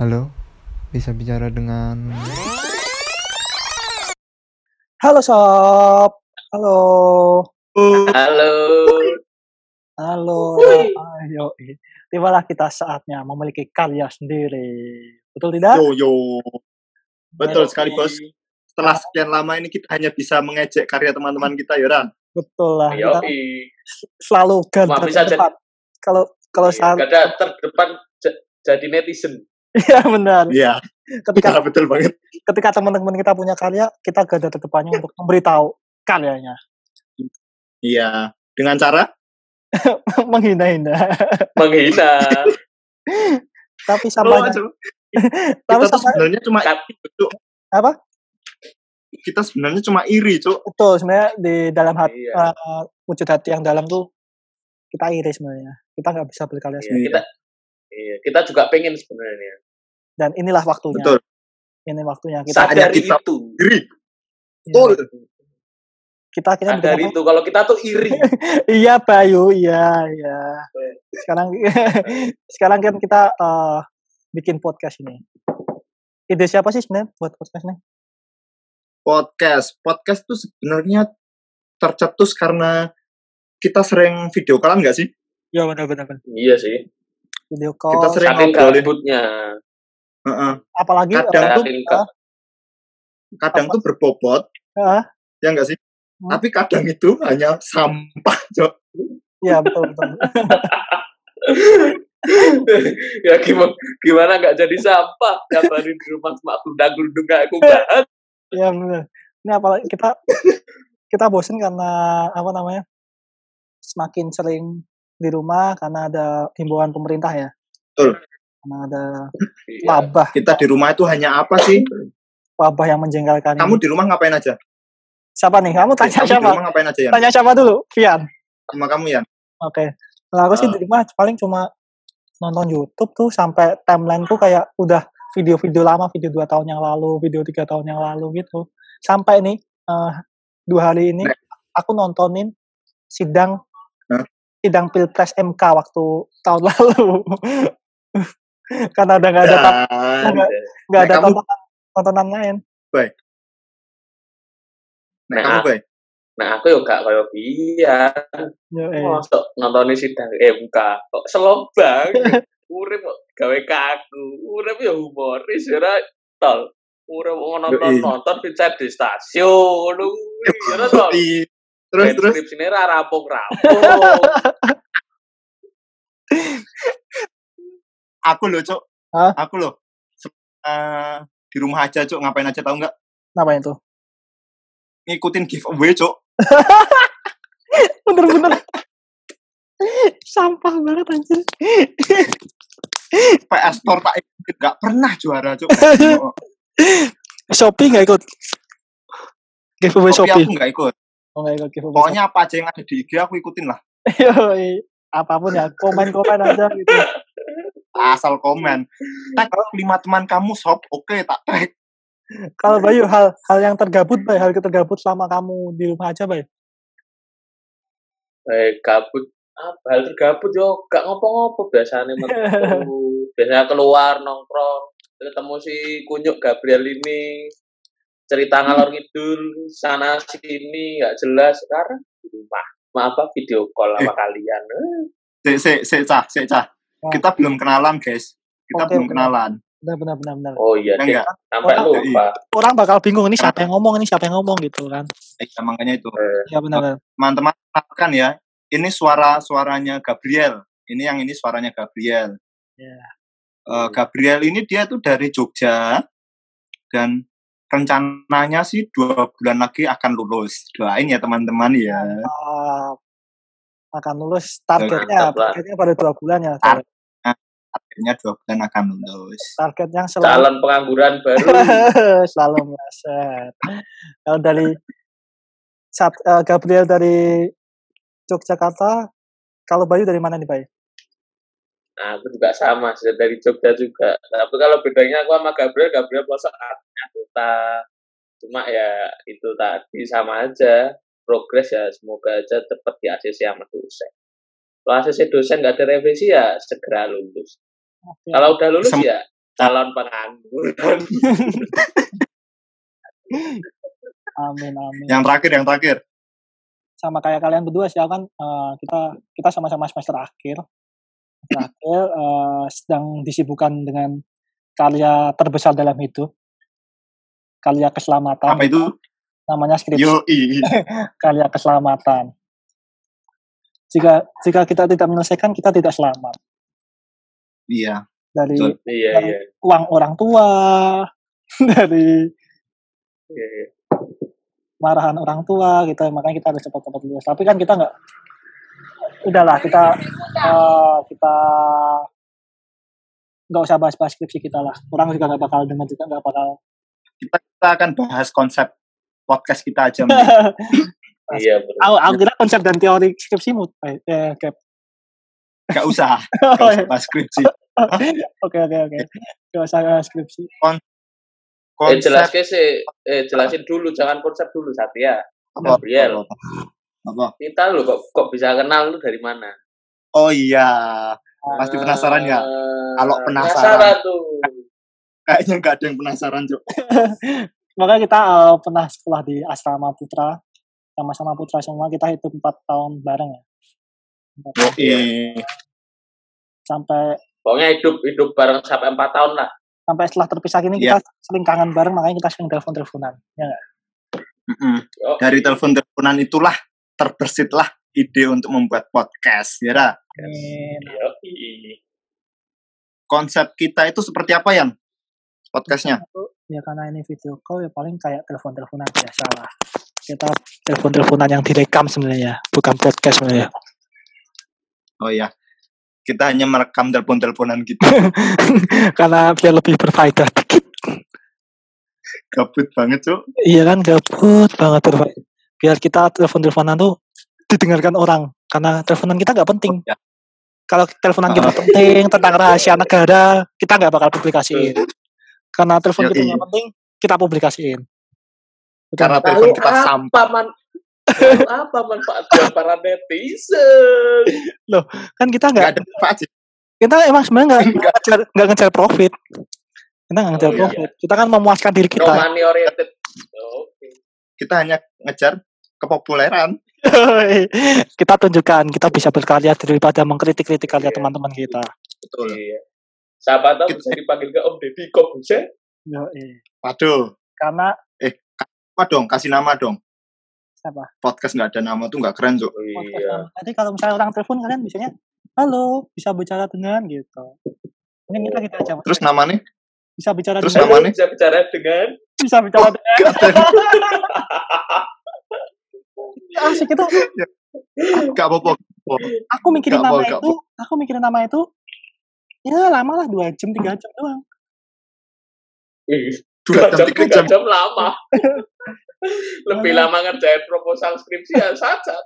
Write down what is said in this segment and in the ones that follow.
Halo, bisa bicara dengan Halo sob. Halo. Halo. Halo. Ayo. Tibalah kita saatnya memiliki karya sendiri. Betul tidak? Yo yo. Betul sekali bos. Setelah sekian lama ini kita hanya bisa mengejek karya teman-teman kita ya Ran. Betul lah. Kita Yoi. selalu garda bisa terdepan. Kalau kalau saat Gak ada terdepan jadi netizen. Iya benar. Iya, Ketika iya, betul banget. ketika teman-teman kita punya karya, kita garda terdepannya untuk memberitahu karyanya. Iya, dengan cara Menghina-hina. Menghina. Tapi Oh, sampainya Cuk. tapi kita sampai sebenarnya cuma apa? Kita sebenarnya cuma iri, Cuk. Betul sebenarnya di dalam hati Iya. eh, wujud hati yang dalam tuh kita iri sebenarnya. Kita nggak bisa berkarya Iya, sendiri. kita iya, kita juga pengen sebenarnya. Dan inilah waktunya. Betul. Ini waktunya kita Sadari kita- itu. Iri. Iya, Betul. kita akhirnya apa? itu kalau kita tuh iri. Iya Bayu, iya, iya. Sekarang sekarang kan kita eh, bikin podcast ini. Ide siapa sih sebenarnya buat podcast ini? Podcast. Podcast tuh sebenarnya tercetus karena kita sering video callan nggak sih? Ya benar benar benar. iya sih. Video Kita call. sering Saking ngobrolin. Heeh. apalagi kadang tuh ga- Kadang tuh berbobot, eh, ya nggak sih? Hmm. Tapi kadang itu hanya sampah, Cuk. Iya betul betul. ya gimana gimana nggak jadi sampah hari di rumah cuma gundang-gundung kayak aku banget Iya benar. Ini apalagi kita kita bosen karena apa namanya? Semakin sering di rumah karena ada himbauan pemerintah ya. Betul. Karena ada Iya. wabah, Kita di rumah itu hanya apa sih? wabah yang menjengkelkan Kamu ini. di rumah ngapain aja? Siapa nih? Kamu tanya Kamu di siapa? rumah ngapain aja ya? Tanya siapa dulu? Vian. Sama kamu ya? Oke. Nah, aku sih Ah. di rumah paling cuma nonton YouTube tuh sampai timeline tuh kayak udah video-video lama, video dua tahun yang lalu, video tiga tahun yang lalu gitu. Sampai nih eh, dua hari ini Nek. aku nontonin sidang sidang pilpres MK waktu tahun lalu. Karena udah nggak ada Dan, nggak ada kamu- tontonan, tontonan lain. nah, Nah. kamu baik. nah aku yo gak kayak biar Yo, eh. Masuk nontonin sidang MK kok slow banget. Urip kok gawe kaku. Urip ya humoris ya ora tol. Urip kok nonton Yoi. nonton Vincent di stasiun. Lu ya ora tol. Ih, Terus terus Deskripsinya ra rampung-rampung. aku loh, Cuk. Hah? Aku loh. Se- eh, di rumah aja, Cuk. Ngapain aja tahu nggak? Apa itu? Ngikutin giveaway, Cuk. Bener-bener. Sampah banget anjir. PS Store tak ikut. Nggak pernah juara, Cuk. Shopee nggak ikut? Giveaway Tapi Shopee. aku nggak ikut. Oh nggak ikut giveaway. Pokoknya apa aja yang ada di IG aku ikutin lah. Yoi. apa pun ya komen-komen aja gitu. Asal komen. Tag lima teman kamu, sob. Oke, tak tag. Kalau Bayu hal hal yang tergabut Bay, hal tergabut selama kamu di rumah aja Bay. Eh gabut apa hal tergabut yo gak ngopo-ngopo biasanya metu. biasanya keluar nongkrong ketemu si kunyuk Gabriel ini cerita ngalor ngidul sana sini nggak jelas sekarang di rumah maaf apa video call sama kalian Eh, Se, se, se, cah, se, cah. Oh. Kita belum kenalan, guys. Kita Oke, belum oke. kenalan. Benar benar benar benar. oh iya Ya deh enggak? sampai Orang- lupa Orang bakal bingung ini siapa yang ngomong ini siapa yang ngomong gitu kan. Eh, ya, makanya itu. Eh, Ya benar. benar. Teman-teman kan ya. Ini suara-suaranya Gabriel. Ini yang ini suaranya Gabriel. Ya. Eh, Gabriel ini dia tuh dari Jogja dan rencananya sih dua bulan lagi akan lulus. Doain ya teman-teman ya. Akan lulus targetnya targetnya pada dua bulan ya. Tar- Akhirnya dua bulan akan lulus. Target yang selalu calon pengangguran baru selalu meleset. Kalau dari saat eh, Gabriel dari Yogyakarta, kalau Bayu dari mana nih Bay? Nah, aku juga sama sih dari Jogja juga. Tapi kalau bedanya aku sama Gabriel, Gabriel pelosok anggota. Cuma ya itu tadi sama aja. Progres ya semoga aja cepat di ACC sama dosen. Kalau ACC dosen nggak ada revisi ya segera lulus. Oke. Kalau udah lulus Sem- ya calon pengangguran. Amin amin. Yang terakhir, yang terakhir. Sama kayak kalian berdua sih kan eh, kita kita sama-sama semester akhir. Semester akhir eh, sedang disibukkan dengan karya terbesar dalam hidup. Karya keselamatan. Apa itu? Namanya skripsi. Yoi. Karya keselamatan. Jika jika kita tidak menyelesaikan kita tidak selamat Iya. dari Betul. Iya, dari iya. uang orang tua, dari iya, iya. marahan orang tua gitu makanya kita harus cepat-cepat lulus tapi kan kita nggak udahlah kita eh, kita nggak usah bahas-bahas skripsi kita lah orang juga nggak bakal dengar juga nggak bakal Kita, kita akan bahas konsep podcast kita aja. Iya, aku, aku kira konsep dan teori skripsimu eh, eh, Cap. Gak usah. Oh, Gak iya. usah bahas skripsi. oke oke oke nggak usah skripsi Eh, Konsep jelaskan sih, eh, jelasin dulu, jangan konsep dulu, Satya. apa? Gabriel. Apa? apa? Kita lu kok kok bisa kenal lu dari mana? Oh iya. Pasti penasaran ya? Eh, Kalau penasaran. Penasaran tuh. Kayaknya nggak ada yang penasaran, Cuk. Makanya kita eh, pernah sekolah di asrama putra sama-sama putra semua kita hidup empat tahun bareng ya. Yoi. sampai Pokoknya hidup hidup bareng sampai empat tahun lah. sampai setelah terpisah ini Iya. kita sering kangen bareng makanya kita sering telepon teleponan ya nggak? Mm-mm. Oh, Dari telepon-teleponan itulah terbesitlah ide untuk membuat podcast, ya yoi. Konsep kita itu seperti apa, Yan? Podcastnya? Ya karena ini video call ya paling kayak telepon teleponan biasa lah kita telepon teleponan yang direkam sebenarnya bukan podcast sebenarnya Oh iya. Kita hanya merekam telepon-teleponan gitu. karena biar lebih berfaedah dikit Gabut banget, Cuk. iya kan gabut banget berfaedah biar kita telepon teleponan tuh didengarkan orang karena teleponan kita nggak penting Ya. kalau teleponan kita Ah. penting tentang rahasia negara kita nggak bakal publikasiin karena telepon kita nggak penting kita publikasiin. Karena telepon kita sampah. man? Apa manfaat buat para netizen? kan kita nggak ada manfaat kita emang sebenarnya nggak ngejar nggak ngejar profit kita nggak ngejar Oh, iya. profit kita kan memuaskan diri No kita money oriented. Oke. Kita hanya ngejar kepopuleran. kita tunjukkan kita bisa berkarya daripada mengkritik-kritik karya Iya. teman-teman kita Betul. Iya. Siapa tahu Kita- bisa dipanggil ke Om Deddy Kobuse? Yoi. Waduh. karena Apa dong? Kasih nama dong. siapa Podcast nggak ada nama tuh nggak keren, Cuk. Oh, iya. Jadi kalau misalnya orang telepon kalian biasanya halo bisa bicara dengan gitu mungkin kita kita aja Terus namanya? bisa bicara terus dengan namanya? bisa bicara dengan bisa bicara dengan asik itu Gak apa-apa. aku mikirin nama itu aku mikirin nama itu ya lama lah dua jam tiga jam doang Ih, Dua dua jam, jam, tiga jam. jam lama. Lebih lama ngerjain proposal skripsi ya saja.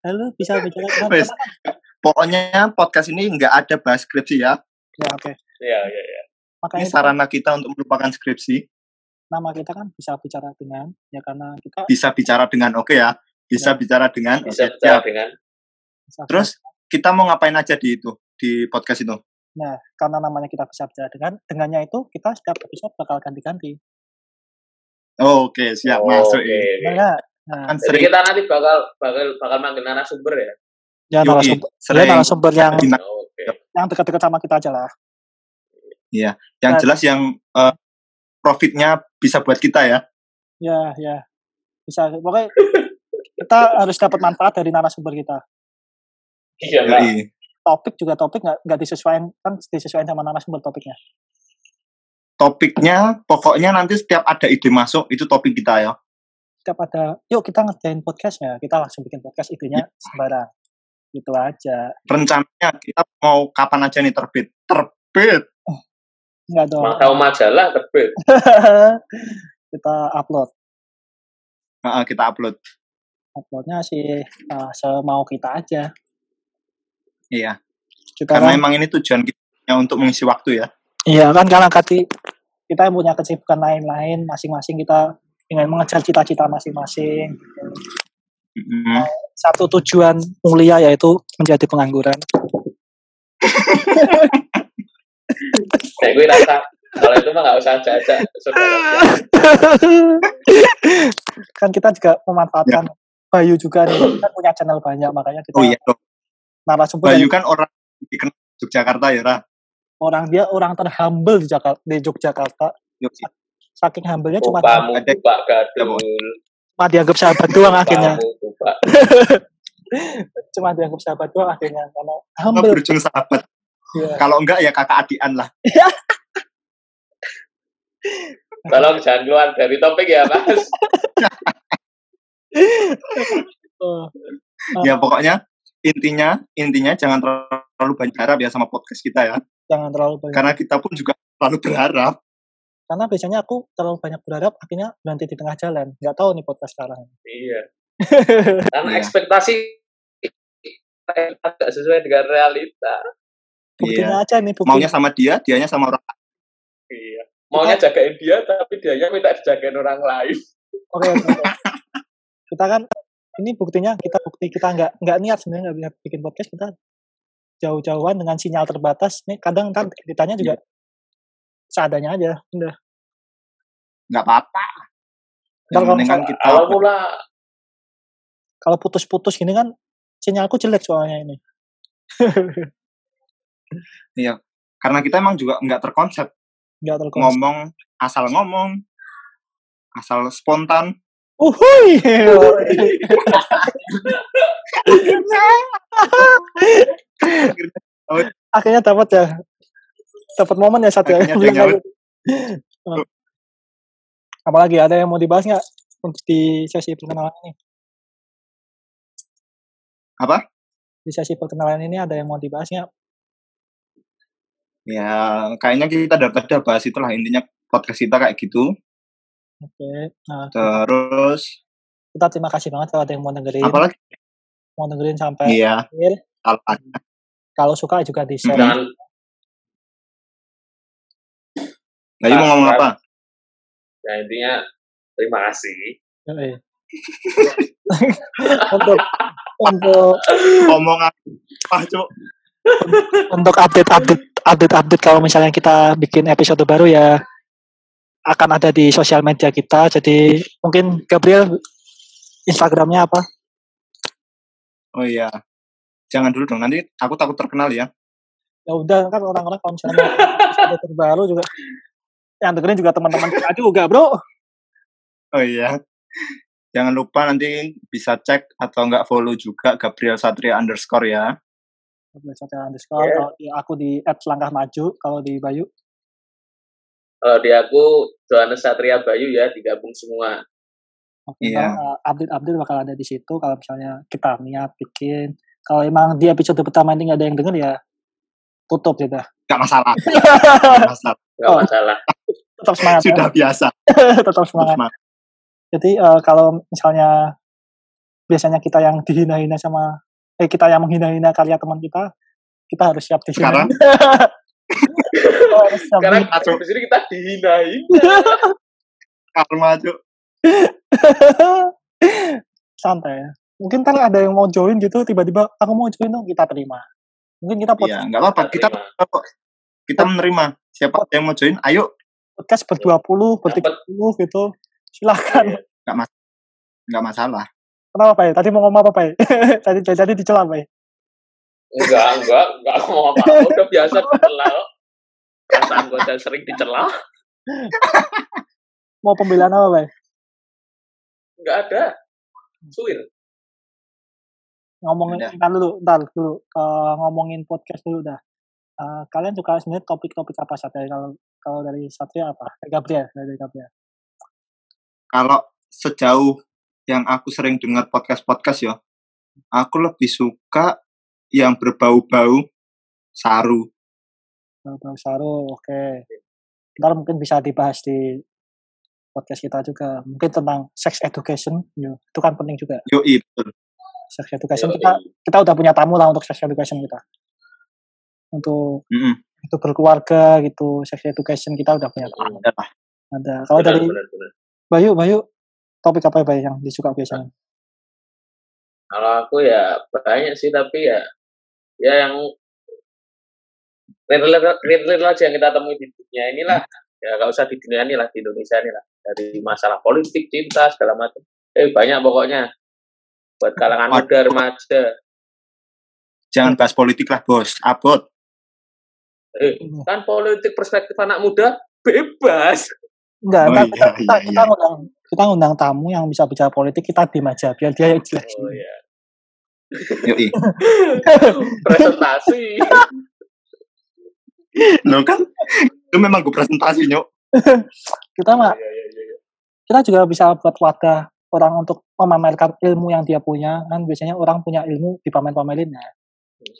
halo bisa bicara Wes. siapa? Pokoknya podcast ini nggak ada bahas skripsi ya. ya oke Iya, iya, iya. makanya Ini sarana kita untuk melupakan skripsi. nama kita kan bisa bicara dengan ya karena kita Bisa bicara dengan oke ya. Bisa Ya. bicara dengan Bisa oke, bicara siap. dengan bisa Terus kita mau ngapain aja di itu di podcast itu? Nah, karena namanya kita bisa bicara dengan, dengannya itu kita setiap episode bakal ganti-ganti. Oh, oke, siap Oh, masuk. ya. oke. Nah, nah Kan Jadi sering, kita nanti bakal bakal bakal manggil narasumber ya. ya narasumber, ya narasumber yang Nah, Oh, Oke. yang dekat-dekat sama kita aja lah. yang Nah. jelas yang eh, profitnya bisa buat kita ya. Ya, ya. Bisa. Pokoknya kita harus dapat manfaat dari narasumber kita. Iya. Topik juga topik nggak nggak disesuaikan kan disesuaikan sama narasumber topiknya. Topiknya pokoknya nanti setiap ada ide masuk itu topik kita ya. Setiap ada, yuk kita ngerjain podcast ya, kita langsung bikin podcast idenya sembarang. Gitu aja. Rencananya kita mau kapan aja nih terbit? Terbit. Enggak dong. Mau tahu majalah terbit. kita upload. Nah, kita upload. Uploadnya sih uh, semau kita aja. Iya. Kita Karena kan- emang ini tujuan kita untuk mengisi waktu ya. Iya kan karena kati kita punya kesibukan lain-lain masing-masing kita ingin mengejar cita-cita masing-masing. Mm-mm. Satu tujuan mulia yaitu menjadi pengangguran. Kayak gue rasa kalau itu mah nggak usah ajak saudara. kan kita juga memanfaatkan Bayu juga nih, kita punya channel banyak makanya kita Oh iya, dong. Narasumber Bayu kan orang dikenal Yogyakarta ya, Ra. orang dia orang terhumble di Jakarta di Yogyakarta. Yuk, Saking humble-nya cuma Upamu Ada- Pak Gadul. cuma dianggap sahabat doang akhirnya. Cuma dianggap sahabat doang akhirnya karena Kita humble. berujung sahabat. Iya. Kalau enggak ya kakak adian lah. Tolong jangan keluar dari topik ya Mas. Oh, Ya pokoknya intinya intinya jangan terlalu banyak harap ya sama podcast kita ya. jangan terlalu banyak. Karena kita pun juga terlalu berharap. Karena biasanya aku terlalu banyak berharap akhirnya berhenti di tengah jalan. Nggak tahu nih podcast sekarang. Iya. Karena Iya. ekspektasi tidak sesuai dengan realita. Buktinya aja nih bukti. Iya. Maunya sama dia, dianya sama orang lain. Iya. Maunya jagain dia tapi dianya minta dijagain orang lain. Oke, oke, oke. kita kan ini buktinya kita bukti kita nggak nggak niat sebenarnya nggak niat bikin podcast kita jauh-jauhan dengan sinyal terbatas nih kadang ntar ditanya juga seadanya aja udah Nggak apa-apa. Ntar kalau kan misalnya- kita Kalau mula kalau putus-putus gini kan sinyalku jelek soalnya ini Iya. Karena kita emang juga nggak terkonsep nggak terkonsep ngomong asal ngomong, asal spontan. Uhui akhirnya dapat ya dapat momen ya satu ya Akhirnya gitu. apalagi ada yang mau dibahas nggak untuk di sesi perkenalan ini Apa? di sesi perkenalan ini ada yang mau dibahas nggak Ya, kayaknya kita dapat udah bahas itulah intinya podcast kita kayak gitu. Oke nah Terus? Kita terima kasih banget kalau ada yang mau dengerin. Apalagi? mau dengerin sampai Iya, akhir. Kalau suka juga di share. Jangan Bayu mau ngomong apa? ya intinya terima kasih. Untuk untuk Ngomong apa, Cuk? untuk update update update update kalau misalnya kita bikin episode baru ya akan ada di sosial media kita jadi mungkin Gabriel Instagramnya apa Oh iya. Jangan dulu dong, nanti aku takut terkenal ya. ya udah kan orang-orang kalau misalnya episode terbaru juga yang dengerin juga teman-teman kita juga bro Oh iya. Jangan lupa nanti bisa cek atau enggak follow juga Gabriel Satria underscore ya. Gabriel underscore Iya. kalau di aku di app selangkah maju kalau di Bayu Kalau di aku Johannes Satria Bayu ya digabung semua. Oke, Iya. ntar, uh, update-update bakal ada di situ kalau misalnya kita niat bikin. Kalau emang di episode pertama ini nggak ada yang denger ya tutup ya dah. Enggak masalah. Nggak masalah. Oh. masalah. Tetap semangat. ya. Sudah biasa. Tetap semangat. Semangat. Jadi uh, kalau misalnya biasanya kita yang dihina-hina sama eh kita yang menghina-hina karya teman kita, kita harus siap di sini. Sekarang? Sekarang di- di sini kita dihinain. Karma, Cuk. santai ya. Mungkin ntar ada yang mau join gitu, tiba-tiba aku mau join dong, kita terima. Mungkin kita pod- Iya, enggak apa-apa. Kita kita menerima. Siapa yang mau join, ayo. podcast berdua puluh, bertiga puluh gitu. Silahkan. Enggak masalah. Kenapa Pak? Tadi mau ngomong apa Pak? tadi tadi, tadi dicela Pak? Enggak, enggak, enggak ngomong apa-apa. Udah biasa dicela. gue udah sering dicela. Mau pembelaan apa Pak? Enggak ada. Suir. Ngomongin Udah. ntar dulu, ntar dulu. Eh, ngomongin podcast dulu dah. Eh, kalian suka sebenarnya topik-topik apa saja kalau kalau dari Satria apa? Eh, Gabriel, dari Gabriel. Kalau sejauh yang aku sering dengar podcast-podcast ya, aku lebih suka yang berbau-bau saru. Bang Saru, oke. Ntar mungkin bisa dibahas di podcast kita juga. Mungkin tentang sex education, ya, itu kan penting juga. Yoi, betul. Sex education Yoi. kita kita udah punya tamu lah untuk sex education kita. Untuk Mm-mm. itu berkeluarga gitu, sex education kita udah punya tamu. Ada. Ada. Kalau dari benar, benar. Bayu, Bayu, topik apa ya Bayu yang disuka biasanya? Kalau aku ya banyak sih tapi ya ya yang real-real real-real aja yang kita temui di dunia inilah ya nggak usah di dunia ini lah di Indonesia ini lah dari masalah politik cinta segala macam eh banyak pokoknya buat kalangan muda remaja Jangan bahas politik lah, Bos. Abot. eh, kan politik perspektif anak muda bebas Enggak, Oh, ntar iya, kita, kita, iya, kita iya. ngundang kita ngundang tamu yang bisa bicara politik kita diem aja biar dia yang jelasin. oh ya Yoi. presentasi. Lo kan? Itu memang gue presentasi, Nyok. Kita mah Iya, iya, iya, iya. kita juga bisa buat wadah orang untuk memamerkan ilmu yang dia punya. Kan biasanya orang punya ilmu dipamer-pamerin. Nah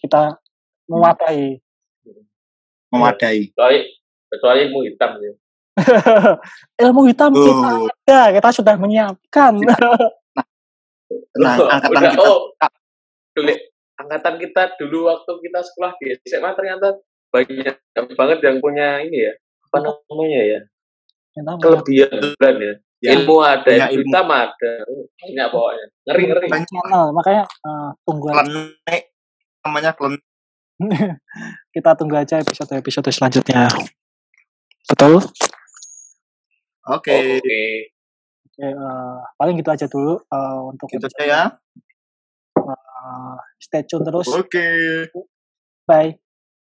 kita mewadahi. Memadai. kecuali kecuali ilmu hitam ya. Ilmu hitam kita Oh. ada kita sudah menyiapkan. Nah, Loh, angkatan udah, kita. oh, dulu, angkatan kita dulu waktu kita sekolah di SMA ternyata banyak banget yang punya ini ya apa namanya ya Kita kelebihan ya, ya, ilmu ada punya ilmu ilmu. hitam ada banyak pokoknya ngeri ngeri Banyak. channel makanya eh, tunggu aja. klenek namanya klenek. kita tunggu aja episode episode selanjutnya betul Oke, oke Oke, eh, paling gitu aja dulu eh, untuk gitu aja ya. Eh, stay tune terus Oke. bye